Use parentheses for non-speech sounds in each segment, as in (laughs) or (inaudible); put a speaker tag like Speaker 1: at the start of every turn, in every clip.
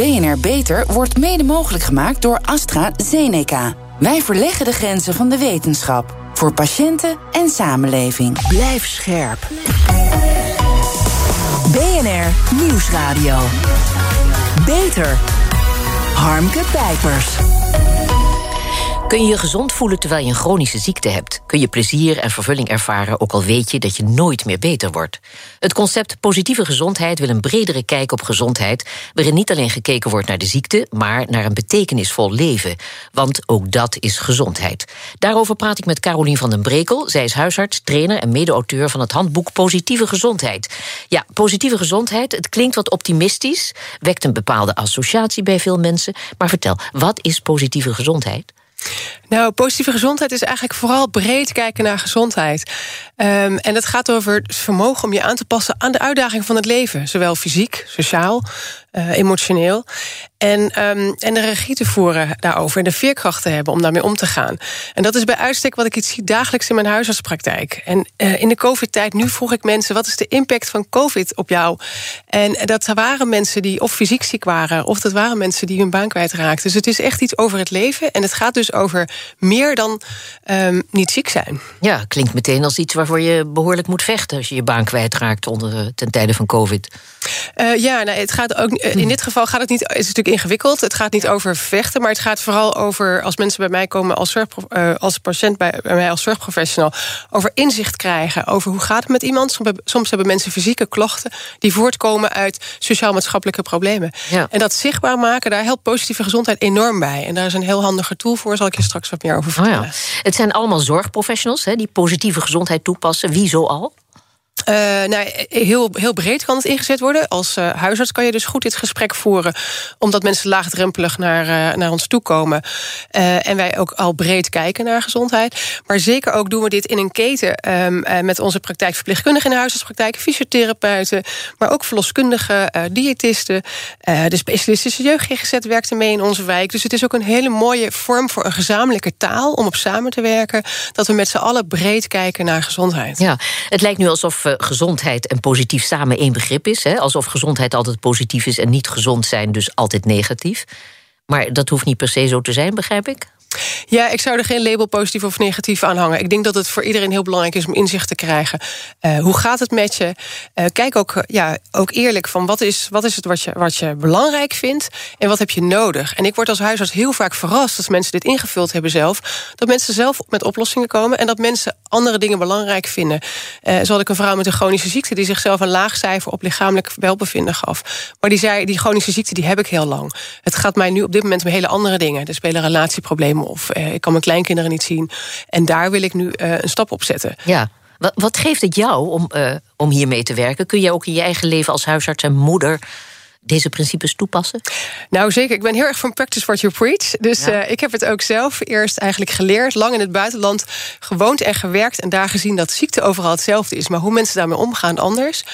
Speaker 1: BNR Beter wordt mede mogelijk gemaakt door AstraZeneca. Wij verleggen de grenzen van de wetenschap. Voor patiënten en samenleving.
Speaker 2: Blijf scherp. BNR Nieuwsradio. Beter. Harmke Pijpers.
Speaker 3: Kun je je gezond voelen terwijl je een chronische ziekte hebt? Kun je plezier en vervulling ervaren, ook al weet je dat je nooit meer beter wordt? Het concept positieve gezondheid wil een bredere kijk op gezondheid, waarin niet alleen gekeken wordt naar de ziekte, maar naar een betekenisvol leven. Want ook dat is gezondheid. Daarover praat ik met Carolien van den Brekel. Zij is huisarts, trainer en mede-auteur van het handboek Positieve Gezondheid. Ja, positieve gezondheid, het klinkt wat optimistisch, wekt een bepaalde associatie bij veel mensen. Maar vertel, wat is positieve gezondheid?
Speaker 4: Nou, positieve gezondheid is eigenlijk vooral breed kijken naar gezondheid. Um, en het gaat over het vermogen om je aan te passen aan de uitdaging van het leven. Zowel fysiek, sociaal, uh, emotioneel. En, um, en de regie te voeren daarover en de veerkracht te hebben om daarmee om te gaan. En dat is bij uitstek wat ik iets zie dagelijks in mijn huisartspraktijk. En uh, in de COVID-tijd, nu vroeg ik mensen: wat is de impact van COVID op jou? En dat waren mensen die of fysiek ziek waren, of dat waren mensen die hun baan kwijtraakten. Dus het is echt iets over het leven. En het gaat dus over meer dan um, niet ziek zijn.
Speaker 3: Ja, klinkt meteen als iets waarvoor je behoorlijk moet vechten als je je baan kwijtraakt onder, uh, ten tijde van COVID.
Speaker 4: Uh, ja, nou, het gaat ook. In dit geval gaat het niet. Het is natuurlijk ingewikkeld. Het gaat niet over vechten, maar het gaat vooral over als mensen bij mij komen als, zorg, uh, als patiënt bij, bij, mij als zorgprofessional, over inzicht krijgen over hoe gaat het met iemand. Soms, soms hebben mensen fysieke klachten die voortkomen uit sociaal-maatschappelijke problemen.
Speaker 3: Ja.
Speaker 4: En dat zichtbaar maken, daar helpt positieve gezondheid enorm bij. En daar is een heel handige tool voor, zal ik je straks wat meer over vertellen.
Speaker 3: Oh ja. Het zijn allemaal zorgprofessionals hè, die positieve gezondheid toepassen. Wie zo al?
Speaker 4: Uh, nou, heel, heel breed kan het ingezet worden. Als uh, huisarts kan je dus goed dit gesprek voeren, omdat mensen laagdrempelig naar, uh, naar ons toe komen. en wij ook al breed kijken naar gezondheid. Maar zeker ook doen we dit in een keten um, met onze praktijkverpleegkundigen in de huisartspraktijk, fysiotherapeuten, maar ook verloskundigen, diëtisten. de specialistische jeugd werkt ermee in onze wijk. Dus het is ook een hele mooie vorm voor een gezamenlijke taal om op samen te werken. Dat we met z'n allen breed kijken naar gezondheid.
Speaker 3: Ja, het lijkt nu alsof gezondheid en positief samen één begrip is. Hè? Alsof gezondheid altijd positief is en niet gezond zijn dus altijd negatief. Maar dat hoeft niet per se zo te zijn, begrijp ik?
Speaker 4: Ja, ik zou er geen label positief of negatief aan hangen. Ik denk dat het voor iedereen heel belangrijk is om inzicht te krijgen. Uh, hoe gaat het met je? Uh, kijk ook, ja, ook eerlijk van wat is, wat is het wat je, wat je belangrijk vindt en wat heb je nodig. En ik word als huisarts heel vaak verrast als mensen dit ingevuld hebben zelf. Dat mensen zelf met oplossingen komen en dat mensen andere dingen belangrijk vinden. Uh, zo had ik een vrouw met een chronische ziekte die zichzelf een laag cijfer op lichamelijk welbevinden gaf. Maar die zei: die chronische ziekte die heb ik heel lang. Het gaat mij nu op dit moment om hele andere dingen. Er spelen relatieproblemen of uh, ik kan mijn kleinkinderen niet zien. En daar wil ik nu uh, een stap op zetten.
Speaker 3: Ja. Wat, wat geeft het jou om, uh, om hiermee te werken? Kun je ook in je eigen leven als huisarts en moeder deze principes toepassen?
Speaker 4: Nou, zeker. Ik ben heel erg van practice what you preach. Dus ja. uh, ik heb het ook zelf eerst eigenlijk geleerd, lang in het buitenland gewoond en gewerkt en daar gezien dat ziekte overal hetzelfde is, maar hoe mensen daarmee omgaan anders.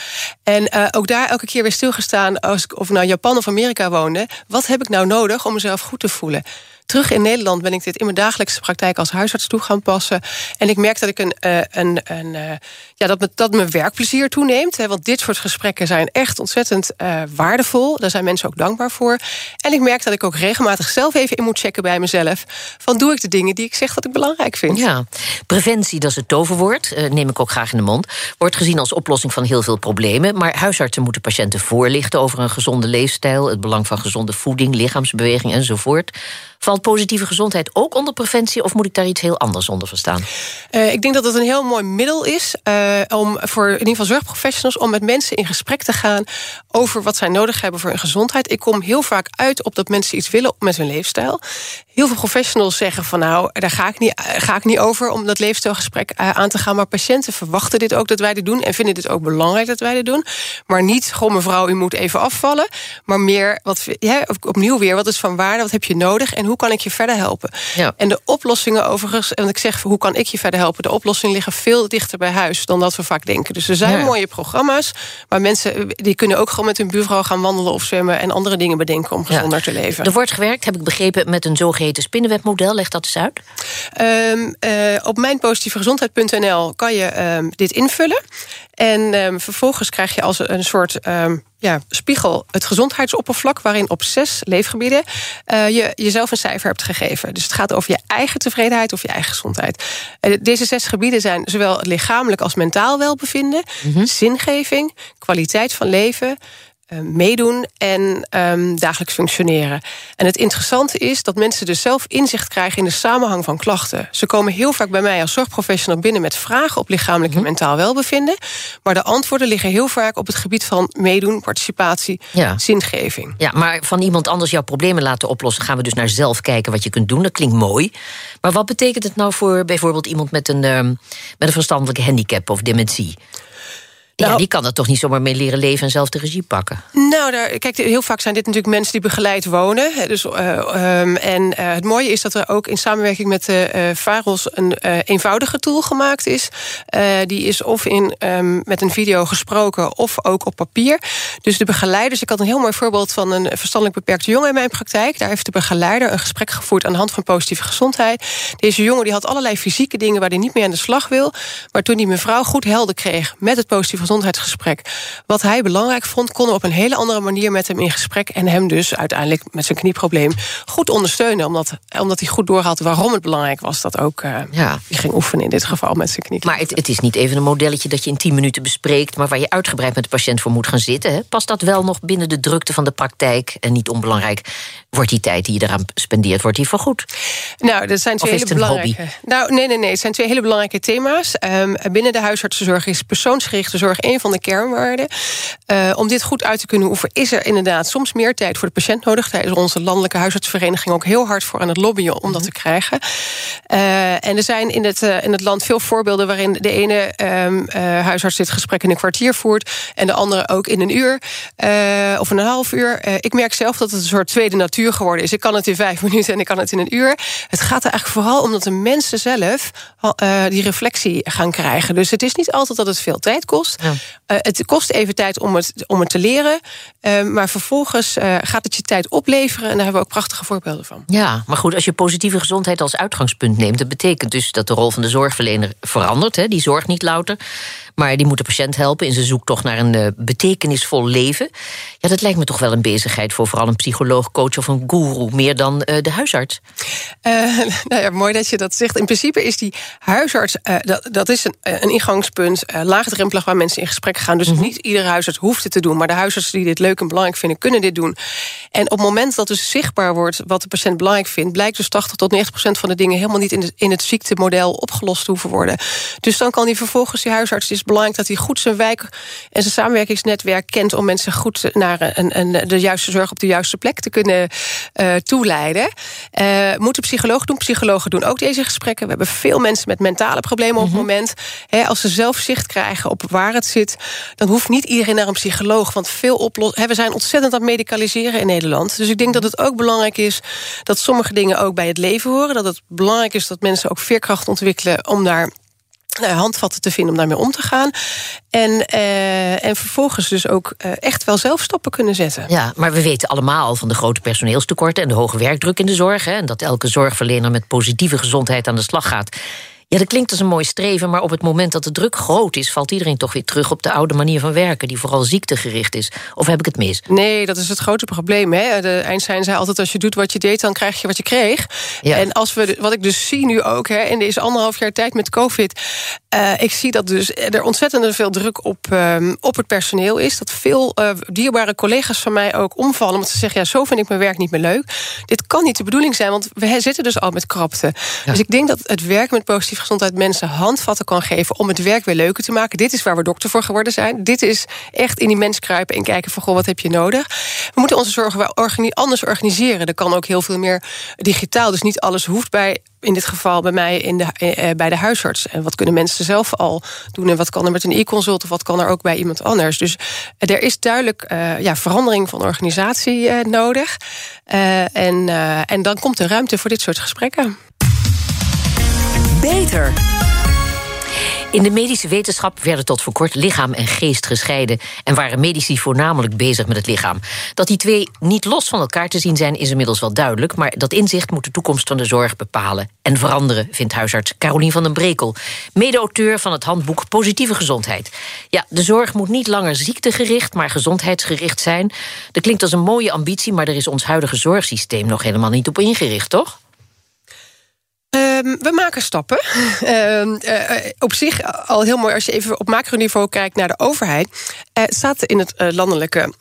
Speaker 4: En uh, ook daar elke keer weer stilgestaan, als ik of nou Japan of Amerika woonde, wat heb ik nou nodig om mezelf goed te voelen? Terug in Nederland ben ik dit in mijn dagelijkse praktijk als huisarts toe gaan passen. En ik merk dat ik een, uh, een, een uh, ja, dat, me, dat mijn werkplezier toeneemt. Hè, want dit soort gesprekken zijn echt ontzettend uh, waardevol. Daar zijn mensen ook dankbaar voor. En ik merk dat ik ook regelmatig zelf even in moet checken bij mezelf. Van doe ik de dingen die ik zeg dat ik belangrijk vind.
Speaker 3: Ja, preventie, dat is het toverwoord. neem ik ook graag in de mond. Wordt gezien als oplossing van heel veel problemen. Maar huisartsen moeten patiënten voorlichten over een gezonde leefstijl. Het belang van gezonde voeding, lichaamsbeweging enzovoort. Valt Valt positieve gezondheid ook onder preventie of moet ik daar iets heel anders onder verstaan?
Speaker 4: Uh, ik denk dat het een heel mooi middel is uh, om voor in ieder geval zorgprofessionals om met mensen in gesprek te gaan over wat zij nodig hebben voor hun gezondheid. Ik kom heel vaak uit op dat mensen iets willen met hun leefstijl. Heel veel professionals zeggen van nou, daar ga ik niet, ga ik niet over om dat leefstijlgesprek aan te gaan. Maar patiënten verwachten dit ook dat wij dit doen en vinden dit ook belangrijk dat wij dit doen. Maar niet, goh mevrouw, u moet even afvallen. Maar meer, wat, ja, opnieuw weer, wat is van waarde, wat heb je nodig en hoe kan ik je verder helpen? Ja. En de oplossingen overigens, en ik zeg hoe kan ik je verder helpen? De oplossingen liggen veel dichter bij huis dan dat we vaak denken. Dus er zijn mooie programma's, maar mensen die kunnen ook gewoon met hun buurvrouw gaan wandelen of zwemmen en andere dingen bedenken om gezonder te leven.
Speaker 3: Er wordt gewerkt, heb ik begrepen, met een zogeheten spinnenwebmodel. Leg dat eens uit.
Speaker 4: Um, uh, op mijnpositievegezondheid.nl kan je um, dit invullen. En um, vervolgens krijg je als een soort ja, spiegel het gezondheidsoppervlak... waarin op zes leefgebieden uh, je jezelf een cijfer hebt gegeven. Dus het gaat over je eigen tevredenheid of je eigen gezondheid. Uh, deze zes gebieden zijn zowel lichamelijk als mentaal welbevinden... Mm -hmm. zingeving, kwaliteit van leven uh, meedoen en um, dagelijks functioneren. En het interessante is dat mensen dus zelf inzicht krijgen in de samenhang van klachten. Ze komen heel vaak bij mij als zorgprofessional binnen met vragen op lichamelijk en mentaal welbevinden. Maar de antwoorden liggen heel vaak op het gebied van meedoen, participatie, ja. zingeving.
Speaker 3: Ja, maar van iemand anders jouw problemen laten oplossen, gaan we dus naar zelf kijken wat je kunt doen. Dat klinkt mooi. Maar wat betekent het nou voor bijvoorbeeld iemand met een, um, met een verstandelijke handicap of dementie? Nou, ja, die kan er toch niet zomaar mee leren leven en zelf de regie pakken?
Speaker 4: Nou, daar, kijk, heel vaak zijn dit natuurlijk mensen die begeleid wonen. Dus, uh, um, en uh, het mooie is dat er ook in samenwerking met de uh, VAROS... een eenvoudige tool gemaakt is. die is of in, um, met een video gesproken of ook op papier. Dus de begeleiders... Ik had een heel mooi voorbeeld van een verstandelijk beperkte jongen in mijn praktijk. Daar heeft de begeleider een gesprek gevoerd aan de hand van positieve gezondheid. Deze jongen die had allerlei fysieke dingen waar hij niet meer aan de slag wil. Maar toen die mevrouw goed helder kreeg met het positieve gezondheidsgesprek. Wat hij belangrijk vond, konden we op een hele andere manier met hem in gesprek. En hem dus uiteindelijk met zijn knieprobleem goed ondersteunen. Omdat, omdat hij goed doorhad waarom het belangrijk was dat ook uh, ja. hij ging oefenen in dit geval met zijn knie.
Speaker 3: Maar het, het, is niet even een modelletje dat je in tien minuten bespreekt, maar waar je uitgebreid met de patiënt voor moet gaan zitten. Hè? Past dat wel nog binnen de drukte van de praktijk? En niet onbelangrijk, wordt die tijd die je eraan spendeert, wordt die vergoed?
Speaker 4: Nou, dat zijn twee hele belangrijke. Hobby? Nou, nee, nee, nee. Het zijn twee hele belangrijke thema's. Um, binnen de huisartsenzorg is persoonsgerichte zorg een van de kernwaarden. Uh, om dit goed uit te kunnen oefenen, is er inderdaad soms meer tijd voor de patiënt nodig. Daar is onze landelijke huisartsvereniging ook heel hard voor aan het lobbyen om dat te krijgen. Uh, en er zijn in het, uh, in het land veel voorbeelden waarin de ene um, huisarts dit gesprek in een kwartier voert en de andere ook in een uur of een half uur. ik merk zelf dat het een soort tweede natuur geworden is. Ik kan het in vijf (laughs) minuten en ik kan het in een uur. Het gaat er eigenlijk vooral om dat de mensen zelf die reflectie gaan krijgen. Dus het is niet altijd dat het veel tijd kost. Ja. Uh, het kost even tijd om het, om het te leren. Uh, maar vervolgens uh, gaat het je tijd opleveren. En daar hebben we ook prachtige voorbeelden van.
Speaker 3: Ja, maar goed, als je positieve gezondheid als uitgangspunt neemt... dat betekent dus dat de rol van de zorgverlener verandert. Hè? Die zorgt niet louter. Maar die moet de patiënt helpen in zijn zoektocht naar een uh, betekenisvol leven. Ja, dat lijkt me toch wel een bezigheid voor vooral een psycholoog, coach of een guru, meer dan uh, de huisarts.
Speaker 4: Uh, (laughs) nou ja, mooi dat je dat zegt. In principe is die huisarts, dat, dat is een, een ingangspunt, laagdrempelig waar mensen in gesprek gaan. Dus mm -hmm. niet iedere huisarts hoeft het te doen, maar de huisartsen die dit leuk en belangrijk vinden, kunnen dit doen. En op het moment dat dus zichtbaar wordt wat de patiënt belangrijk vindt, blijkt dus 80 tot 90 procent van de dingen helemaal niet in, de, in het ziektemodel opgelost hoeven worden. Dus dan kan die vervolgens die huisarts is belangrijk dat hij goed zijn wijk en zijn samenwerkingsnetwerk kent om mensen goed naar een, een, de juiste zorg op de juiste plek te kunnen uh, toeleiden. Uh, moet de psycholoog doen? Psychologen doen ook deze gesprekken. We hebben veel mensen met mentale problemen op het mm -hmm. moment. He, als ze zelf zicht krijgen op waar het zit, dan hoeft niet iedereen naar een psycholoog. Want veel oplossingen. We zijn ontzettend aan het medicaliseren in Nederland. Dus ik denk dat het ook belangrijk is dat sommige dingen ook bij het leven horen. Dat het belangrijk is dat mensen ook veerkracht ontwikkelen om daar handvatten te vinden om daarmee om te gaan. En, uh, en vervolgens dus ook uh, echt wel zelf stappen kunnen zetten.
Speaker 3: Ja, maar we weten allemaal van de grote personeelstekorten... en de hoge werkdruk in de zorg... Hè, en dat elke zorgverlener met positieve gezondheid aan de slag gaat Ja, dat klinkt als een mooi streven, maar op het moment dat de druk groot is, valt iedereen toch weer terug op de oude manier van werken, die vooral ziektegericht is. Of heb ik het mis?
Speaker 4: Nee, dat is het grote probleem. Hè? De Einstein zei altijd: als je doet wat je deed, dan krijg je wat je kreeg. Ja. En als we, wat ik dus zie nu ook hè, in deze anderhalf jaar tijd met COVID, uh, ik zie dat dus er ontzettend veel druk op, um, op het personeel is. Dat veel uh, dierbare collega's van mij ook omvallen, omdat ze zeggen: ja, zo vind ik mijn werk niet meer leuk. Dit kan niet de bedoeling zijn, want we zitten dus al met krapte. Dus ik denk dat het werk met positief gezondheid mensen handvatten kan geven om het werk weer leuker te maken. Dit is waar we dokter voor geworden zijn. Dit is echt in die mens kruipen en kijken van goh, wat heb je nodig. We moeten onze zorg wel anders organiseren. Er kan ook heel veel meer digitaal. Dus niet alles hoeft bij in dit geval bij mij in de, eh, bij de huisarts. En wat kunnen mensen zelf al doen? En wat kan er met een e-consult? Of wat kan er ook bij iemand anders? Dus er is duidelijk ja, verandering van organisatie nodig. En, en dan komt er ruimte voor dit soort gesprekken.
Speaker 2: Beter.
Speaker 3: In de medische wetenschap werden tot voor kort lichaam en geest gescheiden en waren medici voornamelijk bezig met het lichaam. Dat die twee niet los van elkaar te zien zijn, is inmiddels wel duidelijk, maar dat inzicht moet de toekomst van de zorg bepalen en veranderen, vindt huisarts Carolien van den Brekel, mede-auteur van het handboek Positieve Gezondheid. Ja, de zorg moet niet langer ziektegericht, maar gezondheidsgericht zijn. Dat klinkt als een mooie ambitie, maar er is ons huidige zorgsysteem nog helemaal niet op ingericht, toch?
Speaker 4: Um, we maken stappen. Uh, (laughs) uh, op zich al heel mooi als je even op macroniveau kijkt naar de overheid. Uh, staat in het landelijke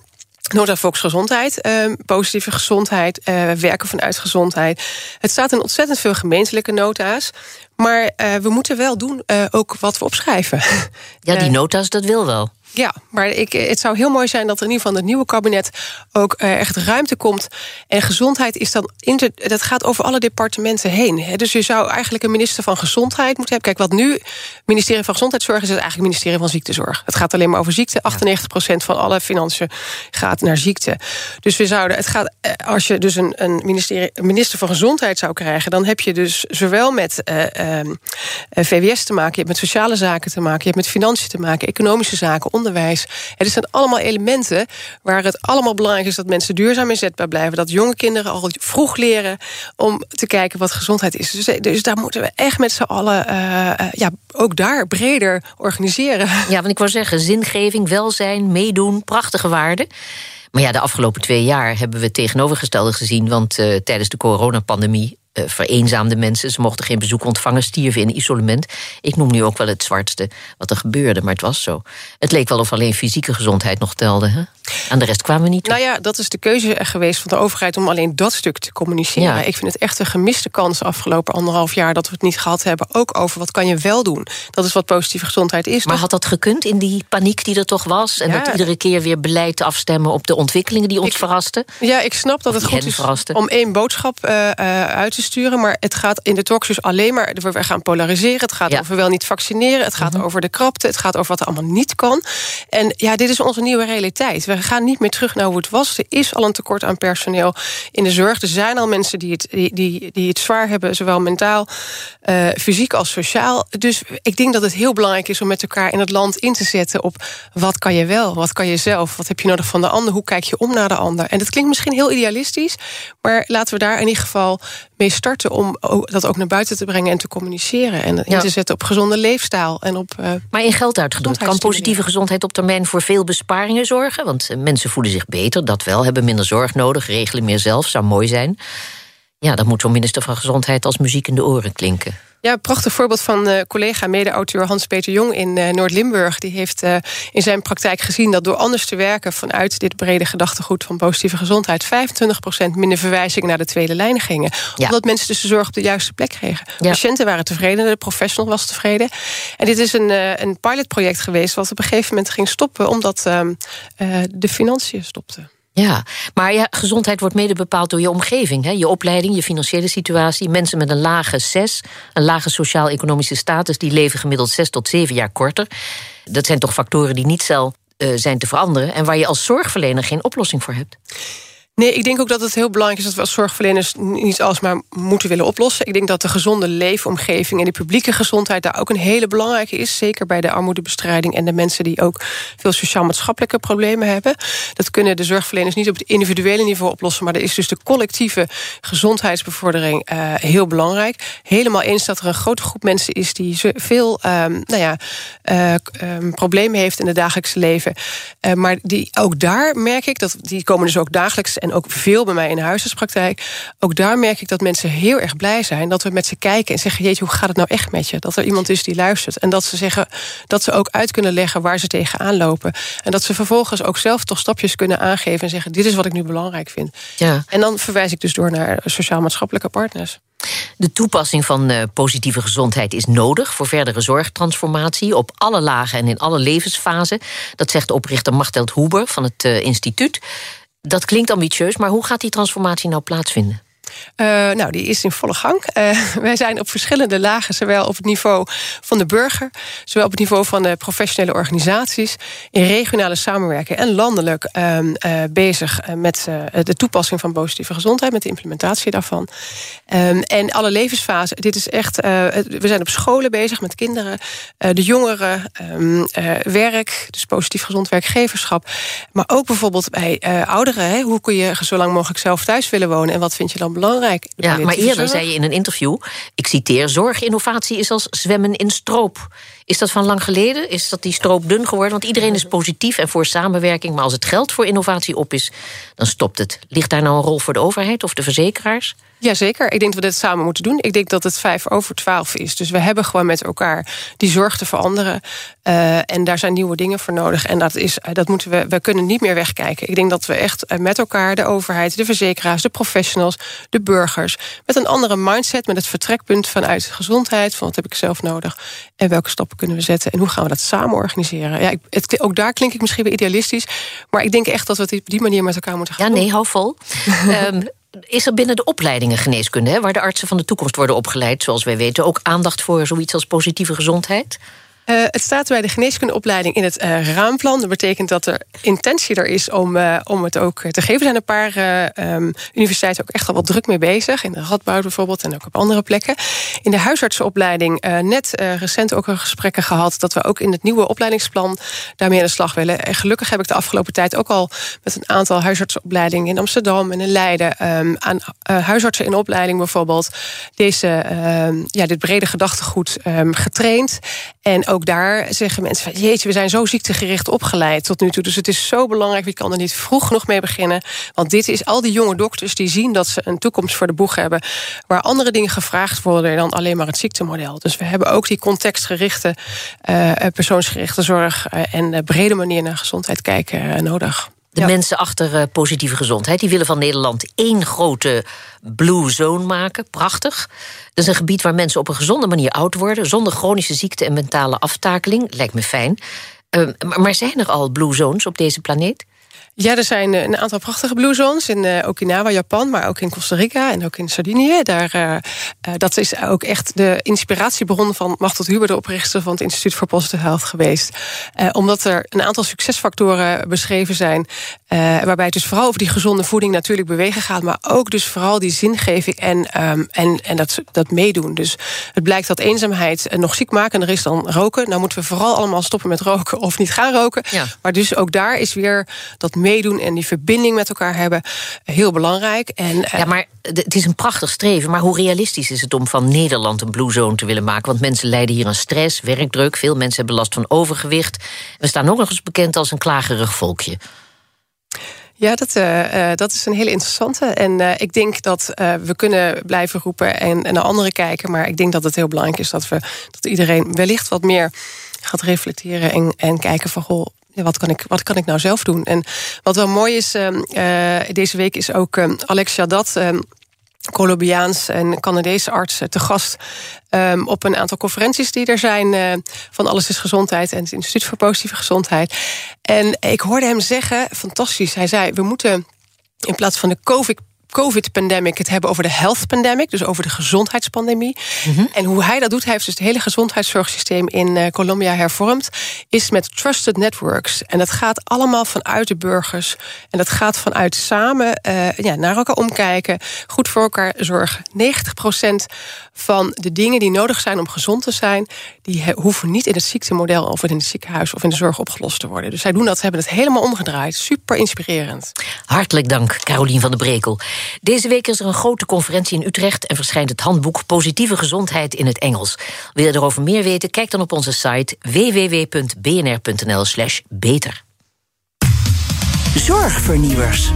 Speaker 4: Nota Volksgezondheid, ehm, positieve gezondheid, werken vanuit gezondheid. Het staat in ontzettend veel gemeentelijke nota's. Maar we moeten wel doen ook wat we opschrijven. (laughs)
Speaker 3: Ja, die nota's, dat wil wel.
Speaker 4: Ja, maar ik, het zou heel mooi zijn dat er in ieder geval het nieuwe kabinet ook uh, echt ruimte komt. En gezondheid is dan. Inter, dat gaat over alle departementen heen. Hè. Dus je zou eigenlijk een minister van Gezondheid moeten hebben. Kijk, wat nu ministerie van Gezondheidszorg is, het eigenlijk ministerie van Ziektezorg. Het gaat alleen maar over ziekte. 98% van alle financiën gaat naar ziekte. Dus we zouden. Het gaat, eh, als je dus een, een, ministerie, een minister van Gezondheid zou krijgen, dan heb je dus zowel met uh, uh, VWS te maken, je hebt met sociale zaken te maken, je hebt met financiën te maken, economische zaken onderwijs. Het zijn allemaal elementen waar het allemaal belangrijk is dat mensen duurzaam inzetbaar blijven. Dat jonge kinderen al vroeg leren om te kijken wat gezondheid is. Dus, dus daar moeten we echt met z'n allen uh, ja, ook daar breder organiseren.
Speaker 3: Ja, want ik wou zeggen, zingeving, welzijn, meedoen, prachtige waarden. Maar ja, de afgelopen twee jaar hebben we het tegenovergestelde gezien. Want uh, tijdens de coronapandemie uh, vereenzaamde mensen. Ze mochten geen bezoek ontvangen, stierven in isolement. Ik noem nu ook wel het zwartste wat er gebeurde, maar het was zo. Het leek wel of alleen fysieke gezondheid nog telde. Hè? Aan de rest kwamen we niet.
Speaker 4: Nou ja, dat is de keuze geweest van de overheid om alleen dat stuk te communiceren. Ja. Ik vind het echt een gemiste kans afgelopen anderhalf jaar dat we het niet gehad hebben. Ook over wat kan je wel doen. Dat is wat positieve gezondheid is.
Speaker 3: Maar
Speaker 4: toch?
Speaker 3: had dat gekund in die paniek die er toch was? En ja. dat iedere keer weer beleid afstemmen op de ontwikkelingen die ons
Speaker 4: ik,
Speaker 3: verrasten?
Speaker 4: Ja, ik snap dat het goed is
Speaker 3: verrasten.
Speaker 4: om één boodschap uh, uh, uit te sturen. Maar het gaat in de talkshows alleen maar... we gaan polariseren, het gaat ja. over wel niet vaccineren... het gaat -hmm. over de krapte, het gaat over wat er allemaal niet kan. En ja, dit is onze nieuwe realiteit. We gaan niet meer terug naar hoe het was. Er is al een tekort aan personeel in de zorg. Er zijn al mensen die het, die, die, die het zwaar hebben... zowel mentaal, uh, fysiek als sociaal. Dus ik denk dat het heel belangrijk is om met elkaar in het land in te zetten... op wat kan je wel, wat kan je zelf, wat heb je nodig van de ander... hoe kijk je om naar de ander. En dat klinkt misschien heel idealistisch... maar laten we daar in ieder geval mee starten... om dat ook naar buiten te brengen en te communiceren. En ja. in te zetten op gezonde leefstijl. En op, uh,
Speaker 3: maar in geld uitgedrukt, kan positieve gezondheid op termijn... voor veel besparingen zorgen? Want uh, mensen voelen zich beter, dat wel, hebben minder zorg nodig... regelen meer zelf, zou mooi zijn. Ja, dan moet zo'n minister van Gezondheid als muziek in de oren klinken.
Speaker 4: Ja, prachtig voorbeeld van uh, collega, mede-auteur Hans-Peter Jong in uh, Noord-Limburg. Die heeft uh, in zijn praktijk gezien dat door anders te werken vanuit dit brede gedachtegoed van positieve gezondheid 25% minder verwijzingen naar de tweede lijn gingen. Ja. Omdat mensen dus de zorg op de juiste plek kregen. Ja. Patiënten waren tevreden, de professional was tevreden. En dit is een, een pilotproject geweest wat op een gegeven moment ging stoppen omdat de financiën stopten.
Speaker 3: Ja, maar gezondheid wordt mede bepaald door je omgeving. Hè? Je opleiding, je financiële situatie. Mensen met een lage SES, een lage sociaal-economische status... die leven gemiddeld zes tot zeven jaar korter. Dat zijn toch factoren die niet zelf uh, zijn te veranderen... en waar je als zorgverlener geen oplossing voor hebt?
Speaker 4: Nee, ik denk ook dat het heel belangrijk is dat we als zorgverleners niet alsmaar moeten willen oplossen. Ik denk dat de gezonde leefomgeving en de publieke gezondheid daar ook een hele belangrijke is. Zeker bij de armoedebestrijding en de mensen die ook veel sociaal-maatschappelijke problemen hebben. Dat kunnen de zorgverleners niet op het individuele niveau oplossen, maar er is dus de collectieve gezondheidsbevordering uh, heel belangrijk. Helemaal eens dat er een grote groep mensen is die veel um, nou ja, uh, um, problemen heeft in het dagelijkse leven. Uh, maar die, ook daar merk ik dat die komen dus ook dagelijks en ook veel bij mij in de huisartspraktijk. Ook daar merk ik dat mensen heel erg blij zijn dat we met ze kijken en zeggen: Jeetje, hoe gaat het nou echt met je? Dat er iemand is die luistert. En dat ze zeggen dat ze ook uit kunnen leggen waar ze tegenaan lopen. En dat ze vervolgens ook zelf toch stapjes kunnen aangeven en zeggen: Dit is wat ik nu belangrijk vind. Ja. En dan verwijs ik dus door naar sociaal-maatschappelijke partners.
Speaker 3: De toepassing van uh, positieve gezondheid is nodig voor verdere zorgtransformatie op alle lagen en in alle levensfasen. Dat zegt oprichter Machteld Huber van het uh, instituut. Dat klinkt ambitieus, maar hoe gaat die transformatie nou plaatsvinden?
Speaker 4: Uh, nou, die is in volle gang. Uh, (laughs) wij zijn op verschillende lagen, zowel op het niveau van de burger, zowel op het niveau van de professionele organisaties, in regionale samenwerking en landelijk uh, bezig met de toepassing van positieve gezondheid, met de implementatie daarvan. Um, en alle levensfasen. Dit is echt. we zijn op scholen bezig met kinderen, de jongeren, um, werk, dus positief gezond werkgeverschap. Maar ook bijvoorbeeld bij ouderen. Hè, hoe kun je zo lang mogelijk zelf thuis willen wonen en wat vind je dan belangrijk? Belangrijk.
Speaker 3: Ja, maar eerder zei je in een interview, ik citeer... zorginnovatie is als zwemmen in stroop. Is dat van lang geleden? Is dat die stroop dun geworden? Want iedereen is positief en voor samenwerking... maar als het geld voor innovatie op is, dan stopt het. Ligt daar nou een rol voor de overheid of de verzekeraars?
Speaker 4: Jazeker, ik denk dat we dit samen moeten doen. Ik denk dat het vijf over twaalf is. Dus we hebben gewoon met elkaar die zorg te veranderen. Uh, en daar zijn nieuwe dingen voor nodig. En dat, is, dat moeten we, we kunnen niet meer wegkijken. Ik denk dat we echt eh, met elkaar, de overheid, de verzekeraars, de professionals, de burgers, met een andere mindset, met het vertrekpunt vanuit gezondheid, van wat heb ik zelf nodig en welke stappen kunnen we zetten en hoe gaan we dat samen organiseren. Ja, ik, het, ook daar klink ik misschien weer idealistisch, maar ik denk echt dat we het op die manier met elkaar moeten gaan.
Speaker 3: Ja, nee, hou vol. um, (laughs) is er binnen de opleidingen geneeskunde, hè, waar de artsen van de toekomst worden opgeleid, zoals wij weten, ook aandacht voor zoiets als positieve gezondheid?
Speaker 4: Uh, het staat bij de geneeskundeopleiding in het uh, raamplan. Dat betekent dat er intentie er is om, uh, om het ook te geven. Er zijn een paar um, universiteiten ook echt al wat druk mee bezig. In de Radboud bijvoorbeeld en ook op andere plekken. In de huisartsenopleiding net recent ook al gesprekken gehad... dat we ook in het nieuwe opleidingsplan daarmee aan de slag willen. En gelukkig heb ik de afgelopen tijd ook al... met een aantal huisartsenopleidingen in Amsterdam en in Leiden... Um, aan huisartsen in opleiding bijvoorbeeld... Deze, uh, ja, dit brede gedachtegoed getraind. En ook daar zeggen mensen van... jeetje, we zijn zo ziektegericht opgeleid tot nu toe. Dus het is zo belangrijk, wie kan er niet vroeg genoeg mee beginnen. Want dit is al die jonge dokters die zien dat ze een toekomst voor de boeg hebben... waar andere dingen gevraagd worden dan alleen maar het ziektemodel. Dus we hebben ook die contextgerichte, uh, persoonsgerichte zorg... Uh, en brede manier naar gezondheid kijken nodig.
Speaker 3: De mensen achter uh, positieve gezondheid die willen van Nederland één grote blue zone maken. Prachtig. Dat is een gebied waar mensen op een gezonde manier oud worden, zonder chronische ziekte en mentale aftakeling. Lijkt me fijn. Uh, maar zijn er al blue zones op deze planeet?
Speaker 4: Ja, er zijn eh, een aantal prachtige blue zones in uh, Okinawa, Japan, maar ook in Costa Rica en ook in Sardinië. Daar, uh, dat is ook echt de inspiratiebron van Machtel Huber, de oprichter van het Instituut voor Positive Health geweest. omdat er een aantal succesfactoren beschreven zijn, waarbij het dus vooral over die gezonde voeding natuurlijk bewegen gaat, maar ook dus vooral die zingeving en, um, en, en dat, dat meedoen. Dus het blijkt dat eenzaamheid nog ziekmakender is dan roken. Nou moeten we vooral allemaal stoppen met roken of niet gaan roken. Ja. Maar dus ook daar is weer dat meedoen en die verbinding met elkaar hebben heel belangrijk. En,
Speaker 3: uh... Ja, maar het is een prachtig streven. Maar hoe realistisch is het om van Nederland een blue zone te willen maken? Want mensen lijden hier aan stress, werkdruk. Veel mensen hebben last van overgewicht. We staan ook nog eens bekend als een klagerig volkje.
Speaker 4: Ja, dat, uh, dat is een hele interessante. En uh, ik denk dat we kunnen blijven roepen en, en naar anderen kijken. Maar ik denk dat het heel belangrijk is dat, we, dat iedereen wellicht wat meer gaat reflecteren en, en kijken van goh, wat, kan ik, wat kan ik nou zelf doen? En wat wel mooi is, uh, deze week is ook uh, Alexia Dat. Colombiaans en Canadese arts te gast um, op een aantal conferenties die er zijn uh, van Alles is Gezondheid en het Instituut voor Positieve Gezondheid. En ik hoorde hem zeggen, fantastisch, hij zei: we moeten in plaats van de COVID COVID-pandemic het hebben over de health pandemic, dus over de gezondheidspandemie. Mhm. En hoe hij dat doet, hij heeft dus het hele gezondheidszorgsysteem in uh, Colombia hervormd, is met trusted networks. En dat gaat allemaal vanuit de burgers. En dat gaat vanuit samen uh, ja, naar elkaar omkijken, goed voor elkaar zorgen. 90% van de dingen die nodig zijn om gezond te zijn, die hoeven niet in het ziektemodel of in het ziekenhuis of in de zorg opgelost te worden. Dus zij doen dat, ze hebben het helemaal omgedraaid. Super inspirerend.
Speaker 3: Hartelijk dank, Carolien van der Brekel. Deze week is er een grote conferentie in Utrecht en verschijnt het handboek Positieve Gezondheid in het Engels. Wil je erover meer weten? Kijk dan op onze site www.bnr.nl/slash beter.
Speaker 2: Zorgvernieuwers.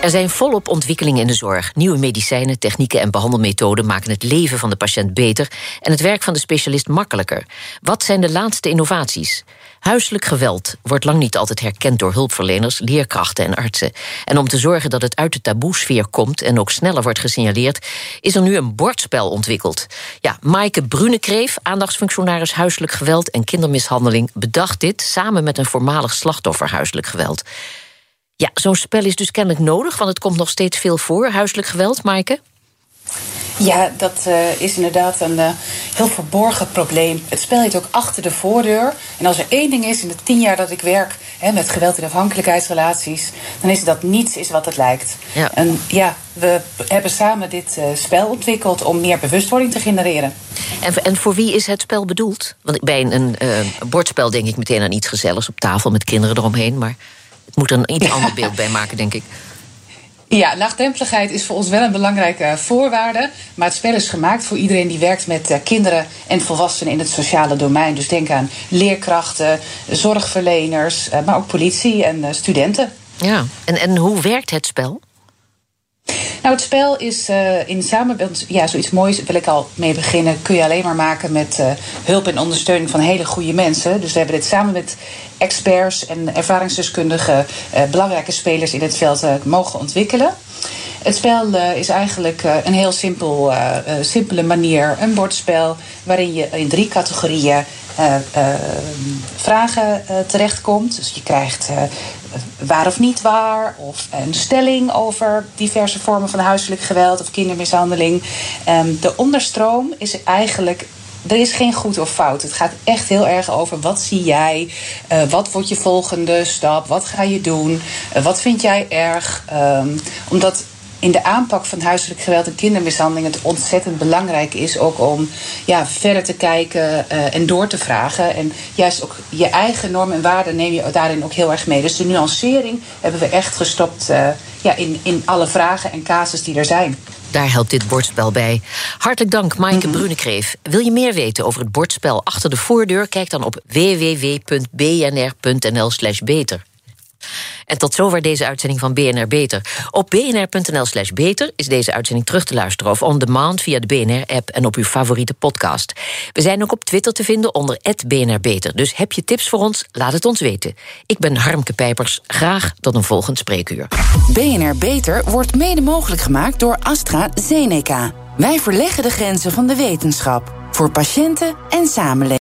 Speaker 3: Er zijn volop ontwikkelingen in de zorg. Nieuwe medicijnen, technieken en behandelmethoden maken het leven van de patiënt beter en het werk van de specialist makkelijker. Wat zijn de laatste innovaties? Huiselijk geweld wordt lang niet altijd herkend door hulpverleners, leerkrachten en artsen. En om te zorgen dat het uit de taboesfeer komt en ook sneller wordt gesignaleerd, is er nu een bordspel ontwikkeld. Ja, Maaike Brunekreef, aandachtsfunctionaris huiselijk geweld en kindermishandeling, bedacht dit samen met een voormalig slachtoffer huiselijk geweld. Ja, zo'n spel is dus kennelijk nodig, want het komt nog steeds veel voor, huiselijk geweld, Maaike.
Speaker 5: Ja, dat uh, is inderdaad een uh, heel verborgen probleem. Het spel heet ook achter de voordeur. En als er één ding is in de tien jaar dat ik werk hè, met geweld in afhankelijkheidsrelaties, dan is dat niets is wat het lijkt. Ja. En ja, we hebben samen dit uh, spel ontwikkeld om meer bewustwording te genereren.
Speaker 3: En, en voor wie is het spel bedoeld? Want bij een, een bordspel denk ik meteen aan iets gezelligs op tafel met kinderen eromheen, maar het moet er een iets ander beeld bij maken, denk ik.
Speaker 5: Ja, laagdrempeligheid is voor ons wel een belangrijke voorwaarde. Maar het spel is gemaakt voor iedereen die werkt met eh, kinderen en volwassenen in het sociale domein. Dus denk aan leerkrachten, zorgverleners, eh, maar ook politie en eh, studenten.
Speaker 3: Ja, en, en hoe werkt het spel?
Speaker 5: Nou, het spel is uh, in samenwerking, ja, zoiets moois wil ik al mee beginnen. Kun je alleen maar maken met uh, hulp en ondersteuning van hele goede mensen. Dus we hebben dit samen met experts en ervaringsdeskundige uh, belangrijke spelers in het veld mogen ontwikkelen. Het spel is eigenlijk een heel simpel, simpele manier, een bordspel waarin je in drie categorieën vragen terechtkomt. Dus je krijgt waar of niet waar, of een stelling over diverse vormen van huiselijk geweld of kindermishandeling. Ehm, de onderstroom is eigenlijk er is geen goed of fout. Het gaat echt heel erg over wat zie jij, uh, wat wordt je volgende stap, wat ga je doen, uh, wat vind jij erg. Um, omdat in de aanpak van huiselijk geweld en kindermishandeling het ontzettend belangrijk is ook om ja, verder te kijken uh, en door te vragen. En juist ook je eigen normen en waarden neem je daarin ook heel erg mee. Dus de nuancering hebben we echt gestopt uh, ja, in, in alle vragen en casus die er zijn.
Speaker 3: Daar helpt dit bordspel bij. Hartelijk dank, Maaike mm Brunekreef. Wil je meer weten over het bordspel achter de voordeur? Kijk dan op www.bnr.nl/slash beter. En tot zover deze uitzending van BNR Beter. Op bnr.nl slash beter is deze uitzending terug te luisteren... of on demand via de BNR-app en op uw favoriete podcast. We zijn ook op Twitter te vinden onder BNR Beter. Dus heb je tips voor ons? Laat het ons weten. Ik ben Harmke Pijpers. Graag tot een volgend spreekuur.
Speaker 1: BNR Beter wordt mede mogelijk gemaakt door AstraZeneca. Wij verleggen de grenzen van de wetenschap. Voor patiënten en samenleving.